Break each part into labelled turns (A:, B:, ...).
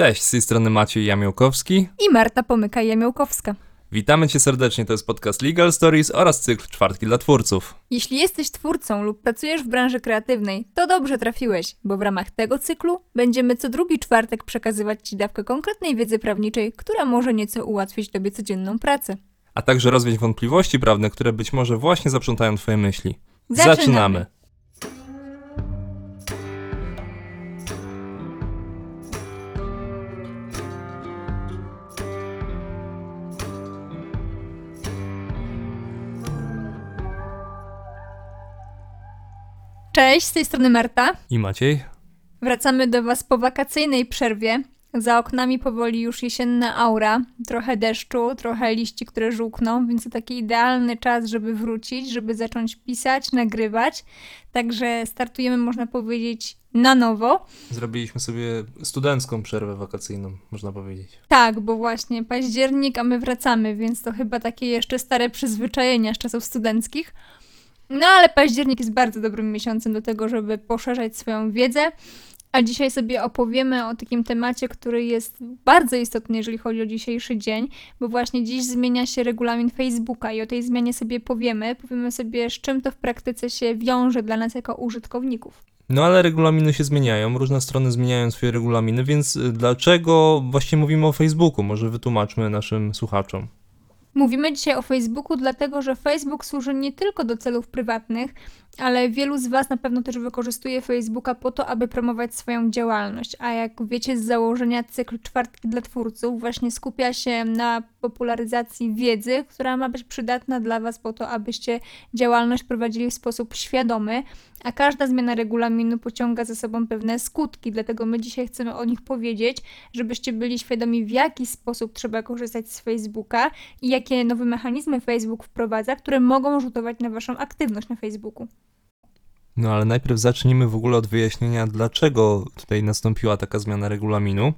A: Cześć, z tej strony Maciej Jamiołkowski.
B: I Marta Pomyka-Jamiołkowska.
A: Witamy Cię serdecznie, to jest podcast Legal Stories oraz cykl Czwartki dla Twórców.
B: Jeśli jesteś twórcą lub pracujesz w branży kreatywnej, to dobrze trafiłeś, bo w ramach tego cyklu będziemy co drugi czwartek przekazywać Ci dawkę konkretnej wiedzy prawniczej, która może nieco ułatwić Tobie codzienną pracę.
A: A także rozwiać wątpliwości prawne, które być może właśnie zaprzątają Twoje myśli.
B: Zaczynamy. Cześć, z tej strony Marta.
A: I Maciej?
B: Wracamy do Was po wakacyjnej przerwie. Za oknami powoli już jesienna aura, trochę deszczu, trochę liści, które żółkną, więc to taki idealny czas, żeby wrócić, żeby zacząć pisać, nagrywać. Także startujemy, można powiedzieć, na nowo.
A: Zrobiliśmy sobie studencką przerwę wakacyjną, można powiedzieć.
B: Tak, bo właśnie październik, a my wracamy, więc to chyba takie jeszcze stare przyzwyczajenia z czasów studenckich. No ale październik jest bardzo dobrym miesiącem do tego, żeby poszerzać swoją wiedzę. A dzisiaj sobie opowiemy o takim temacie, który jest bardzo istotny, jeżeli chodzi o dzisiejszy dzień, bo właśnie dziś zmienia się regulamin Facebooka i o tej zmianie sobie powiemy. Powiemy sobie, z czym to w praktyce się wiąże dla nas jako użytkowników.
A: No ale regulaminy się zmieniają, różne strony zmieniają swoje regulaminy, więc dlaczego właśnie mówimy o Facebooku? Może wytłumaczmy naszym słuchaczom.
B: Mówimy dzisiaj o Facebooku, dlatego że Facebook służy nie tylko do celów prywatnych, ale wielu z Was na pewno też wykorzystuje Facebooka po to, aby promować swoją działalność. A jak wiecie z założenia, cykl Czwartki dla Twórców właśnie skupia się na popularyzacji wiedzy, która ma być przydatna dla Was po to, abyście działalność prowadzili w sposób świadomy, a każda zmiana regulaminu pociąga za sobą pewne skutki, dlatego my dzisiaj chcemy o nich powiedzieć, żebyście byli świadomi, w jaki sposób trzeba korzystać z Facebooka i jakie nowe mechanizmy Facebook wprowadza, które mogą rzutować na Waszą aktywność na Facebooku.
A: No ale najpierw zacznijmy w ogóle od wyjaśnienia, dlaczego tutaj nastąpiła taka zmiana regulaminu.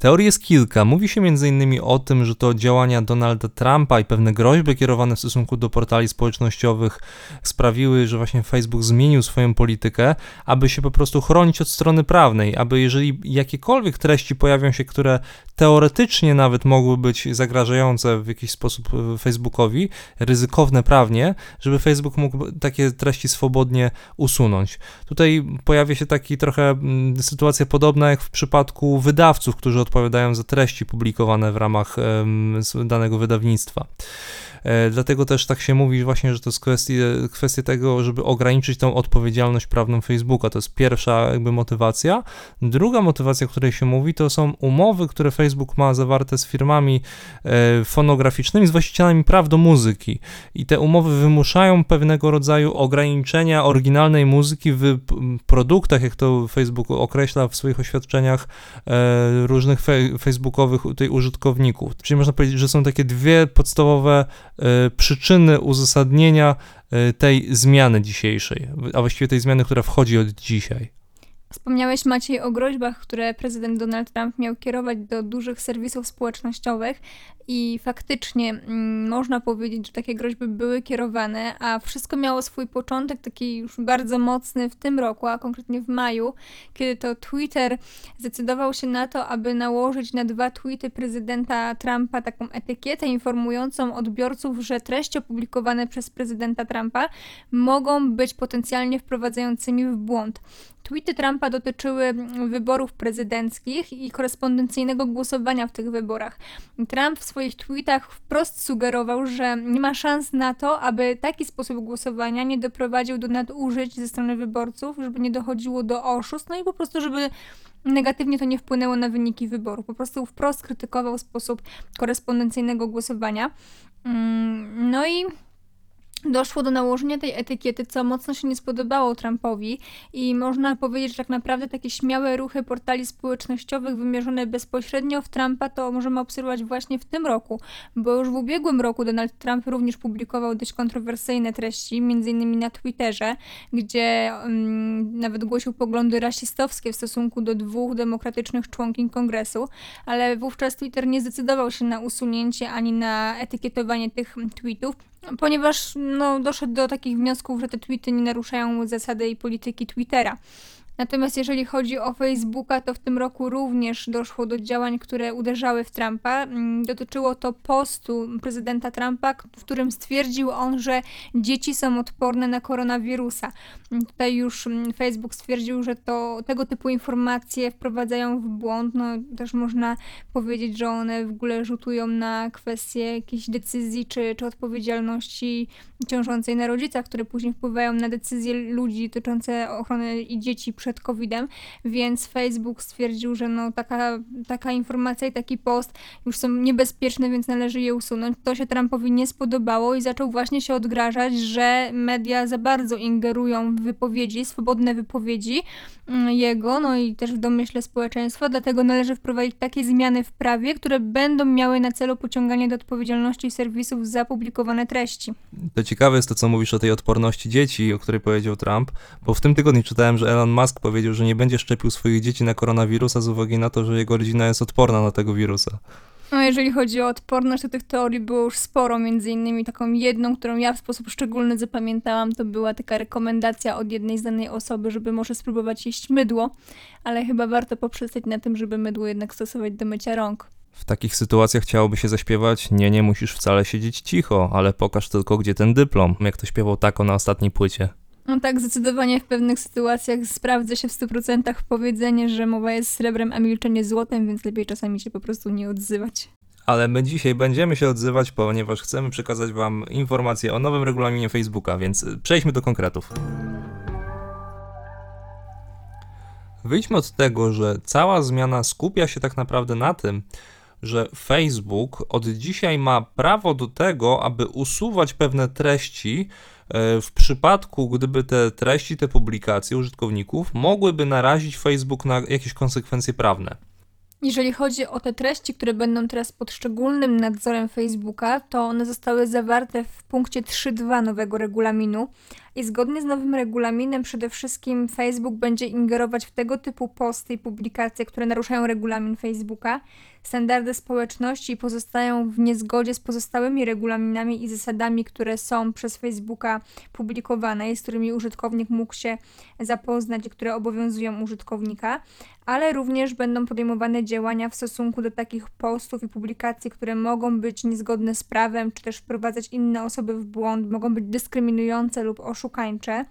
A: Teorii jest kilka. Mówi się m.in. o tym, że to działania Donalda Trumpa i pewne groźby kierowane w stosunku do portali społecznościowych sprawiły, że właśnie Facebook zmienił swoją politykę, aby się po prostu chronić od strony prawnej, aby jeżeli jakiekolwiek treści pojawią się, które teoretycznie nawet mogły być zagrażające w jakiś sposób e, Facebookowi, ryzykowne prawnie, żeby Facebook mógł takie treści swobodnie usunąć. Tutaj pojawia się taki trochę mm, sytuacja podobna jak w przypadku wydawców, którzy odpowiadają za treści publikowane w ramach danego wydawnictwa. E, dlatego też tak się mówi właśnie, że to jest kwestia, kwestia tego, żeby ograniczyć tą odpowiedzialność prawną Facebooka. To jest pierwsza jakby motywacja. Druga motywacja, o której się mówi, to są umowy, które Facebook ma zawarte z firmami e, fonograficznymi, z właścicielami praw do muzyki. I te umowy wymuszają pewnego rodzaju ograniczenia oryginalnej muzyki w produktach, jak to Facebook określa w swoich oświadczeniach różnych facebookowych tej użytkowników. Czyli można powiedzieć, że są takie dwie podstawowe E, przyczyny uzasadnienia e, tej zmiany dzisiejszej, a właściwie tej zmiany, która wchodzi od dzisiaj.
B: Wspomniałeś Maciej o groźbach, które prezydent Donald Trump miał kierować do dużych serwisów społecznościowych i faktycznie mm, można powiedzieć, że takie groźby były kierowane, a wszystko miało swój początek taki już bardzo mocny w tym roku, a konkretnie w maju, kiedy to Twitter zdecydował się na to, aby nałożyć na dwa tweety prezydenta Trumpa taką etykietę informującą odbiorców, że treści opublikowane przez prezydenta Trumpa mogą być potencjalnie wprowadzającymi w błąd. Tweety Trumpa dotyczyły wyborów prezydenckich i korespondencyjnego głosowania w tych wyborach. Trump w swoich tweetach wprost sugerował, że nie ma szans na to, aby taki sposób głosowania nie doprowadził do nadużyć ze strony wyborców, żeby nie dochodziło do oszustw, no i po prostu, żeby negatywnie to nie wpłynęło na wyniki wyborów. Po prostu wprost krytykował sposób korespondencyjnego głosowania. Mm, no i doszło do nałożenia tej etykiety, co mocno się nie spodobało Trumpowi i można powiedzieć, że tak naprawdę takie śmiałe ruchy portali społecznościowych wymierzone bezpośrednio w Trumpa to możemy obserwować właśnie w tym roku, bo już w ubiegłym roku Donald Trump również publikował dość kontrowersyjne treści, m.in. na Twitterze, gdzie um, nawet głosił poglądy rasistowskie w stosunku do dwóch demokratycznych członkiń kongresu, ale wówczas Twitter nie zdecydował się na usunięcie ani na etykietowanie tych tweetów, ponieważ no, doszedł do takich wniosków, że te tweety nie naruszają zasady i polityki Twittera. Natomiast jeżeli chodzi o Facebooka, to w tym roku również doszło do działań, które uderzały w Trumpa. Mm, Dotyczyło to postu prezydenta Trumpa, w którym stwierdził on, że dzieci są odporne na koronawirusa. Mm, Tutaj już mm, Facebook stwierdził, że to tego typu informacje wprowadzają w błąd. No, też można powiedzieć, że one w ogóle rzutują na kwestie jakichś decyzji czy, czy odpowiedzialności ciążącej na rodzicach, które później wpływają na decyzje ludzi dotyczące ochrony i dzieci COVID-em, więc Facebook stwierdził, że no taka, taka informacja i taki post już są niebezpieczne, więc należy je usunąć. To się Trumpowi nie spodobało i zaczął właśnie się odgrażać, że media za bardzo ingerują w wypowiedzi, swobodne wypowiedzi mm, jego, no i też w domyśle społeczeństwa, dlatego należy wprowadzić takie zmiany w prawie, które będą miały na celu pociąganie do odpowiedzialności serwisów za publikowane treści.
A: To ciekawe jest to, co mówisz o tej odporności dzieci, o której powiedział Trump, bo w tym tygodniu czytałem, że Elon Musk powiedział, że nie będzie szczepił swoich dzieci na koronawirusa z uwagi na to, że jego rodzina jest odporna na tego wirusa.
B: No, jeżeli chodzi o odporność, to tych teorii było już sporo, między innymi taką jedną, którą ja w sposób szczególny zapamiętałam, to była taka rekomendacja od jednej znanej osoby, żeby może spróbować jeść mydło, ale chyba warto poprzestać na tym, żeby mydło jednak stosować do mycia rąk.
A: W takich sytuacjach chciałoby się zaśpiewać, nie, nie musisz wcale siedzieć cicho, ale pokaż tylko, gdzie ten dyplom, jak to śpiewał Tako na ostatniej płycie.
B: No tak, zdecydowanie w pewnych sytuacjach sprawdza się w 100% powiedzenie, że mowa jest srebrem, a milczenie złotem, więc lepiej czasami się po prostu nie odzywać.
A: Ale my dzisiaj będziemy się odzywać, ponieważ chcemy przekazać Wam informacje o nowym regulaminie Facebooka, więc y, przejdźmy do konkretów. Wyjdźmy od tego, że cała zmiana skupia się tak naprawdę na tym, że Facebook od dzisiaj ma prawo do tego, aby usuwać pewne treści w przypadku, gdyby te treści, te publikacje użytkowników mogłyby narazić Facebook na jakieś konsekwencje prawne.
B: Jeżeli chodzi o te treści, które będą teraz pod szczególnym nadzorem Facebooka, to one zostały zawarte w punkcie 3.2 nowego regulaminu. I zgodnie z nowym regulaminem przede wszystkim Facebook będzie ingerować w tego typu posty i publikacje, które naruszają regulamin Facebooka, standardy społeczności pozostają w niezgodzie z pozostałymi regulaminami i zasadami, które są przez Facebooka publikowane i z którymi użytkownik mógł się zapoznać i które obowiązują użytkownika ale również będą podejmowane działania w stosunku do takich postów i publikacji, które mogą być niezgodne z prawem, czy też wprowadzać inne osoby w błąd, mogą być dyskryminujące lub oszukańcze.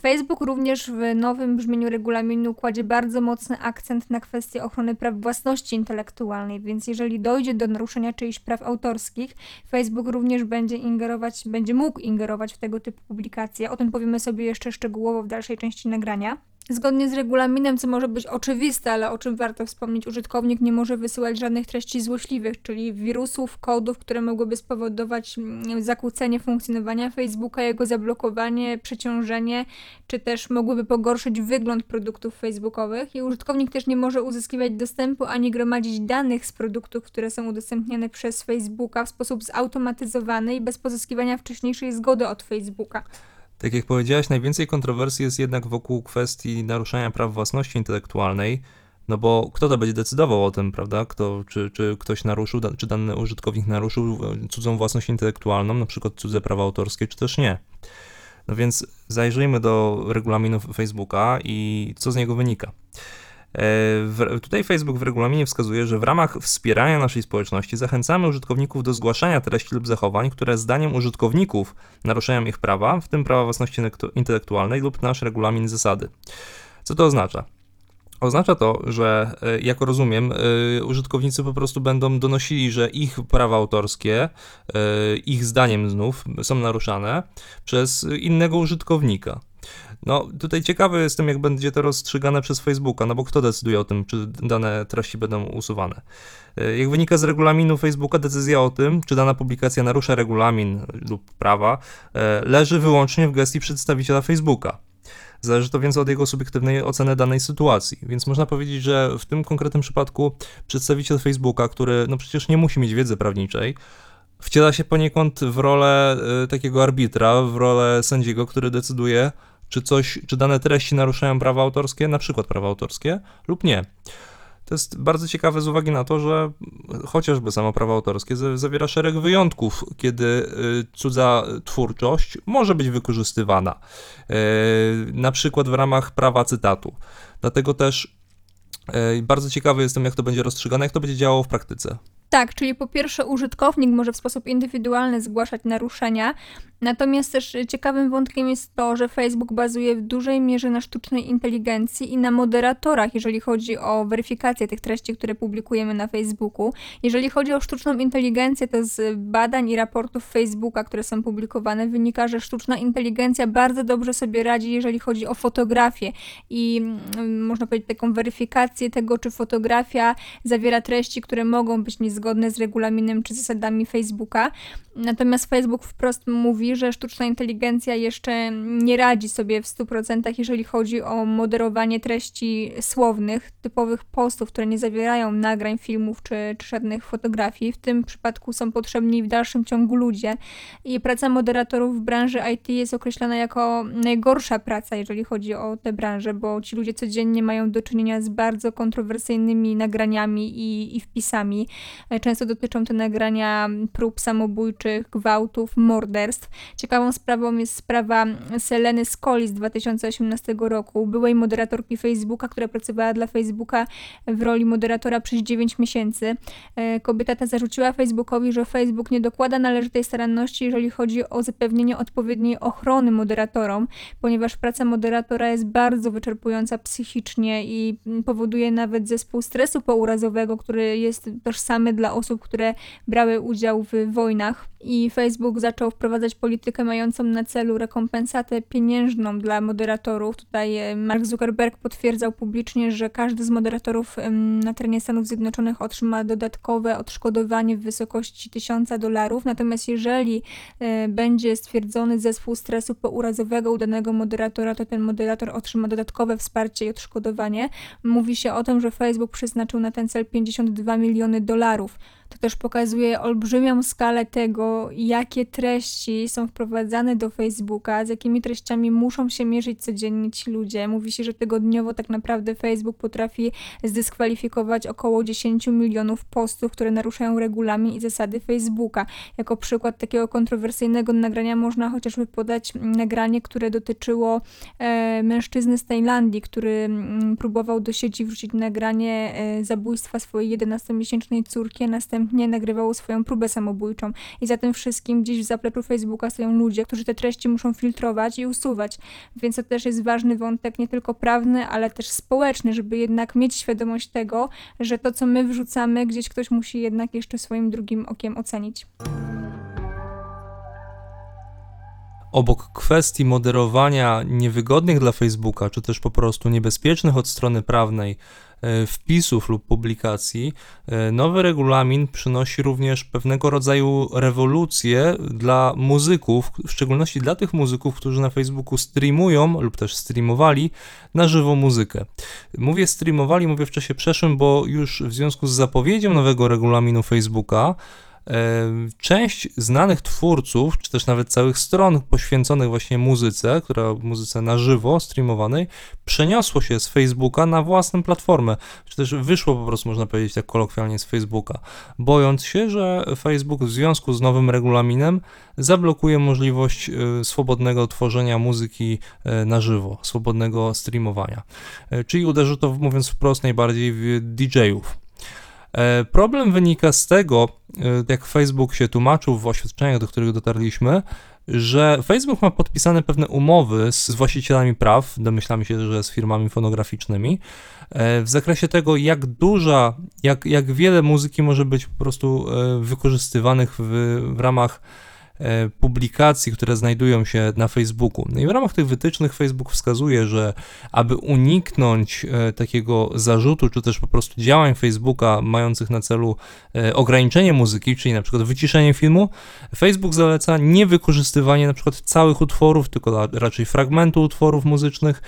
B: Facebook również w nowym brzmieniu regulaminu kładzie bardzo mocny akcent na kwestię ochrony praw własności intelektualnej, więc jeżeli dojdzie do naruszenia czyichś praw autorskich, Facebook również będzie ingerować, będzie mógł ingerować w tego typu publikacje. O tym powiemy sobie jeszcze szczegółowo w dalszej części nagrania. Zgodnie z regulaminem, co może być oczywiste, ale o czym warto wspomnieć, użytkownik nie może wysyłać żadnych treści złośliwych, czyli wirusów, kodów, które mogłyby spowodować mm, zakłócenie funkcjonowania Facebooka, jego zablokowanie, przeciążenie, czy też mogłyby pogorszyć wygląd produktów facebookowych. I użytkownik też nie może uzyskiwać dostępu ani gromadzić danych z produktów, które są udostępniane przez Facebooka w sposób zautomatyzowany i bez pozyskiwania wcześniejszej zgody od Facebooka.
A: Tak jak powiedziałaś, najwięcej kontrowersji jest jednak wokół kwestii naruszania praw własności intelektualnej, no bo kto to będzie decydował o tym, prawda? Kto, czy, czy ktoś naruszył, czy dany użytkownik naruszył e, cudzą własność intelektualną, na przykład cudze prawa autorskie, czy też nie. No więc zajrzyjmy do regulaminu Facebooka i co z niego wynika. E, W, tutaj Facebook w regulaminie wskazuje, że w ramach wspierania naszej społeczności zachęcamy użytkowników do zgłaszania treści lub zachowań, które zdaniem użytkowników naruszają ich prawa, w tym prawa własności intelektu- intelektualnej lub nasz regulamin zasady. Co to oznacza? Oznacza to, że e, jak rozumiem, e, użytkownicy po prostu będą donosili, że ich prawa autorskie, ich zdaniem znów, są naruszane przez innego użytkownika. No, tutaj ciekawy jestem, jak będzie to rozstrzygane przez Facebooka, no bo kto decyduje o tym, czy dane treści będą usuwane. E, Jak wynika z regulaminu Facebooka, decyzja o tym, czy dana publikacja narusza regulamin lub prawa, e, leży wyłącznie w gestii przedstawiciela Facebooka. Zależy to więc od jego subiektywnej oceny danej sytuacji. Więc można powiedzieć, że w tym konkretnym przypadku przedstawiciel Facebooka, który no przecież nie musi mieć wiedzy prawniczej, wciela się poniekąd w rolę y, takiego arbitra, w rolę sędziego, który decyduje, czy coś, czy dane treści naruszają prawa autorskie, na przykład prawa autorskie, lub nie. To jest bardzo ciekawe z uwagi na to, że chociażby samo prawo autorskie zawiera szereg wyjątków, kiedy y, cudza twórczość może być wykorzystywana, y, na przykład w ramach prawa cytatu. Dlatego też y, bardzo ciekawy jestem, jak to będzie rozstrzygane, jak to będzie działało w praktyce.
B: Tak, czyli po pierwsze użytkownik może w sposób indywidualny zgłaszać naruszenia, natomiast też ciekawym wątkiem jest to, że Facebook bazuje w dużej mierze na sztucznej inteligencji i na moderatorach, jeżeli chodzi o weryfikację tych treści, które publikujemy na Facebooku. Jeżeli chodzi o sztuczną inteligencję, to z badań i raportów Facebooka, które są publikowane, wynika, że sztuczna inteligencja bardzo dobrze sobie radzi, jeżeli chodzi o fotografię i mm, można powiedzieć taką weryfikację tego, czy fotografia zawiera treści, które mogą być niezgodne zgodne z regulaminem czy zasadami Facebooka. Natomiast Facebook wprost mówi, że sztuczna inteligencja jeszcze nie radzi sobie w 100%, jeżeli chodzi o moderowanie treści słownych, typowych postów, które nie zawierają nagrań, filmów czy, czy żadnych fotografii. W tym przypadku są potrzebni w dalszym ciągu ludzie. I praca moderatorów w branży IT jest określana jako najgorsza praca, jeżeli chodzi o tę branżę, bo ci ludzie codziennie mają do czynienia z bardzo kontrowersyjnymi nagraniami i, i wpisami. Często dotyczą te nagrania prób samobójczych, gwałtów, morderstw. Ciekawą sprawą jest sprawa Seleny Scoli z 2018 roku, byłej moderatorki Facebooka, która pracowała dla Facebooka w roli moderatora przez 9 miesięcy. E, kobieta ta zarzuciła Facebookowi, że Facebook nie dokłada należytej staranności, jeżeli chodzi o zapewnienie odpowiedniej ochrony moderatorom, ponieważ praca moderatora jest bardzo wyczerpująca psychicznie i powoduje nawet zespół stresu pourazowego, który jest tożsamy dla osób, które brały udział w wojnach. I Facebook zaczął wprowadzać politykę mającą na celu rekompensatę pieniężną dla moderatorów. Tutaj e, Mark Zuckerberg potwierdzał publicznie, że każdy z moderatorów na terenie Stanów Zjednoczonych otrzyma dodatkowe odszkodowanie w wysokości 1000 dolarów. Natomiast jeżeli e, będzie stwierdzony zespół stresu pourazowego u danego moderatora, to ten moderator otrzyma dodatkowe wsparcie i odszkodowanie. Mówi się o tym, że Facebook przeznaczył na ten cel 52 miliony dolarów. To też pokazuje olbrzymią skalę tego, jakie treści są wprowadzane do Facebooka, z jakimi treściami muszą się mierzyć codziennie ci ludzie. Mówi się, że tygodniowo tak naprawdę Facebook potrafi zdyskwalifikować około 10 milionów postów, które naruszają regulamin i zasady Facebooka. Jako przykład takiego kontrowersyjnego nagrania można chociażby podać nagranie, które dotyczyło e, mężczyzny z Tajlandii, który m, mm, próbował do sieci wrzucić nagranie e, zabójstwa swojej 11-miesięcznej córki, a następnie następnie nagrywało swoją próbę samobójczą. I za tym wszystkim gdzieś w zapleczu Facebooka stoją ludzie, którzy te treści muszą filtrować i usuwać. Więc to też jest ważny wątek, nie tylko prawny, ale też społeczny, żeby jednak mieć świadomość tego, że to, co my wrzucamy, gdzieś ktoś musi jednak jeszcze swoim drugim okiem ocenić.
A: obok kwestii moderowania niewygodnych dla Facebooka, czy też po prostu niebezpiecznych od strony prawnej wpisów lub publikacji, e, nowy regulamin przynosi również pewnego rodzaju rewolucję dla muzyków, w szczególności dla tych muzyków, którzy na Facebooku streamują lub też streamowali na żywo muzykę. Mówię streamowali, mówię w czasie przeszłym, bo już w związku z zapowiedzią nowego regulaminu Facebooka, Część znanych twórców, czy też nawet całych stron poświęconych właśnie muzyce, która muzyce na żywo, streamowanej, przeniosło się z Facebooka na własną platformę, czy też wyszło po prostu, można powiedzieć tak kolokwialnie, z Facebooka, bojąc się, że Facebook w związku z nowym regulaminem zablokuje możliwość e, swobodnego tworzenia muzyki e, na żywo, swobodnego streamowania. E, czyli uderzy to, mówiąc wprost, najbardziej w DJ-ów. E, problem wynika z tego, e, jak Facebook się tłumaczył w oświadczeniach, do których dotarliśmy, że Facebook ma podpisane pewne umowy z właścicielami praw, domyślamy się, że z firmami fonograficznymi, e, w zakresie tego, jak duża, jak, jak wiele muzyki może być po prostu wykorzystywanych w, w ramach publikacji, które znajdują się na Facebooku. No i w ramach tych wytycznych Facebook wskazuje, że aby uniknąć e, takiego zarzutu, czy też po prostu działań Facebooka mających na celu e, ograniczenie muzyki, czyli na przykład wyciszenie filmu, Facebook zaleca niewykorzystywanie na przykład całych utworów, tylko raczej fragmentu utworów muzycznych,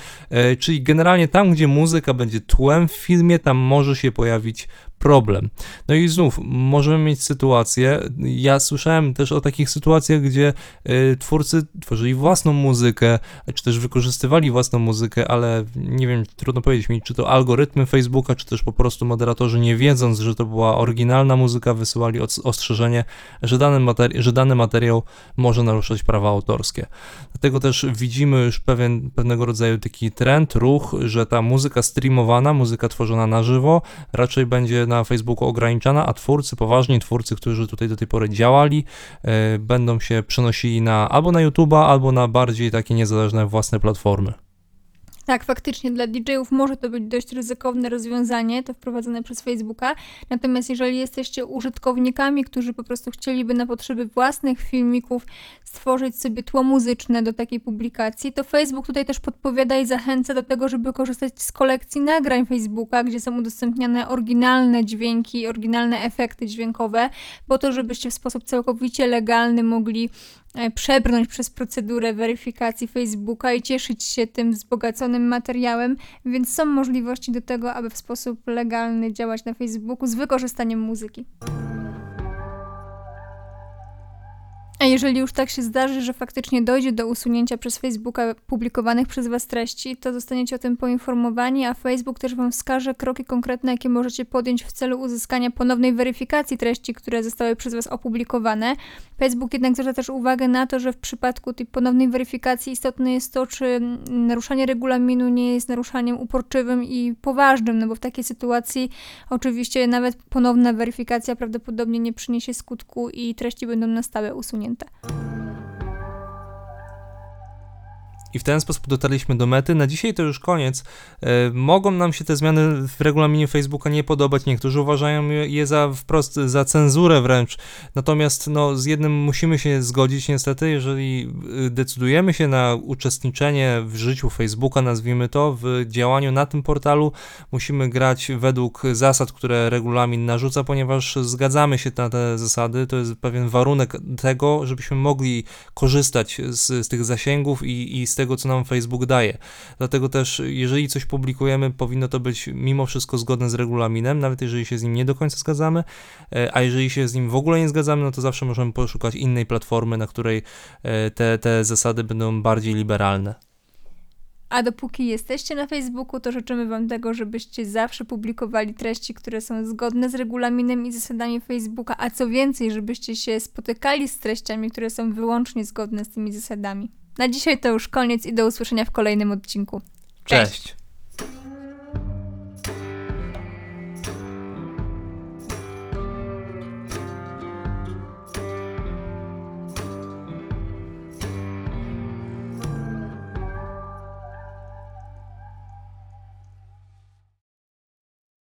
A: czyli generalnie tam, gdzie muzyka będzie tłem w filmie, tam może się pojawić problem. No i znów możemy mieć sytuację, ja słyszałem też o takich sytuacjach, gdzie y, twórcy tworzyli własną muzykę, czy też wykorzystywali własną muzykę, ale nie wiem, trudno powiedzieć mi, czy to algorytmy Facebooka, czy też po prostu moderatorzy nie wiedząc, że to była oryginalna muzyka, wysyłali os- ostrzeżenie, że dany, materi- że dany materiał może naruszać prawa autorskie. Dlatego też widzimy już pewien, pewnego rodzaju taki trend, ruch, że ta muzyka streamowana, muzyka tworzona na żywo raczej będzie na Facebooku ograniczana, a twórcy, poważni twórcy, którzy tutaj do tej pory działali, e, będą się przenosili na albo na YouTube'a, albo na bardziej takie niezależne własne platformy.
B: Tak, faktycznie dla DJ-ów może to być dość ryzykowne rozwiązanie, to wprowadzone przez Facebooka. Natomiast jeżeli jesteście użytkownikami, którzy po prostu chcieliby na potrzeby własnych filmików stworzyć sobie tło muzyczne do takiej publikacji, to Facebook tutaj też podpowiada i zachęca do tego, żeby korzystać z kolekcji nagrań Facebooka, gdzie są udostępniane oryginalne dźwięki, oryginalne efekty dźwiękowe, po to, żebyście w sposób całkowicie legalny mogli przebrnąć przez procedurę weryfikacji Facebooka i cieszyć się tym wzbogaconym materiałem, więc są możliwości do tego, aby w sposób legalny działać na Facebooku z wykorzystaniem muzyki. A jeżeli już tak się zdarzy, że faktycznie dojdzie do usunięcia przez Facebooka publikowanych przez Was treści, to zostaniecie o tym poinformowani, a Facebook też Wam wskaże kroki konkretne, jakie możecie podjąć w celu uzyskania ponownej weryfikacji treści, które zostały przez Was opublikowane. Facebook jednak zwraca też uwagę na to, że w przypadku tej ponownej weryfikacji istotne jest to, czy naruszanie regulaminu nie jest naruszaniem uporczywym i poważnym, no bo w takiej sytuacji oczywiście nawet ponowna weryfikacja prawdopodobnie nie przyniesie skutku i treści będą na stałe usunięte. 对。
A: I w ten sposób dotarliśmy do mety. Na dzisiaj to już koniec. E, mogą nam się te zmiany w regulaminie Facebooka nie podobać. Niektórzy uważają je za wprost za cenzurę wręcz. Natomiast no, z jednym musimy się zgodzić niestety, jeżeli y, decydujemy się na uczestniczenie w życiu Facebooka, nazwijmy to, w działaniu na tym portalu, musimy grać według zasad, które regulamin narzuca, ponieważ zgadzamy się na te zasady. To jest pewien warunek tego, żebyśmy mogli korzystać z, z tych zasięgów i, i z tego, co nam Facebook daje. Dlatego też, jeżeli coś publikujemy, powinno to być mimo wszystko zgodne z regulaminem, nawet jeżeli się z nim nie do końca zgadzamy, e, a jeżeli się z nim w ogóle nie zgadzamy, no to zawsze możemy poszukać innej platformy, na której e, te, te zasady będą bardziej liberalne.
B: A dopóki jesteście na Facebooku, to życzymy Wam tego, żebyście zawsze publikowali treści, które są zgodne z regulaminem i zasadami Facebooka, a co więcej, żebyście się spotykali z treściami, które są wyłącznie zgodne z tymi zasadami. Na dzisiaj to już koniec i do usłyszenia w kolejnym odcinku.
A: Cześć.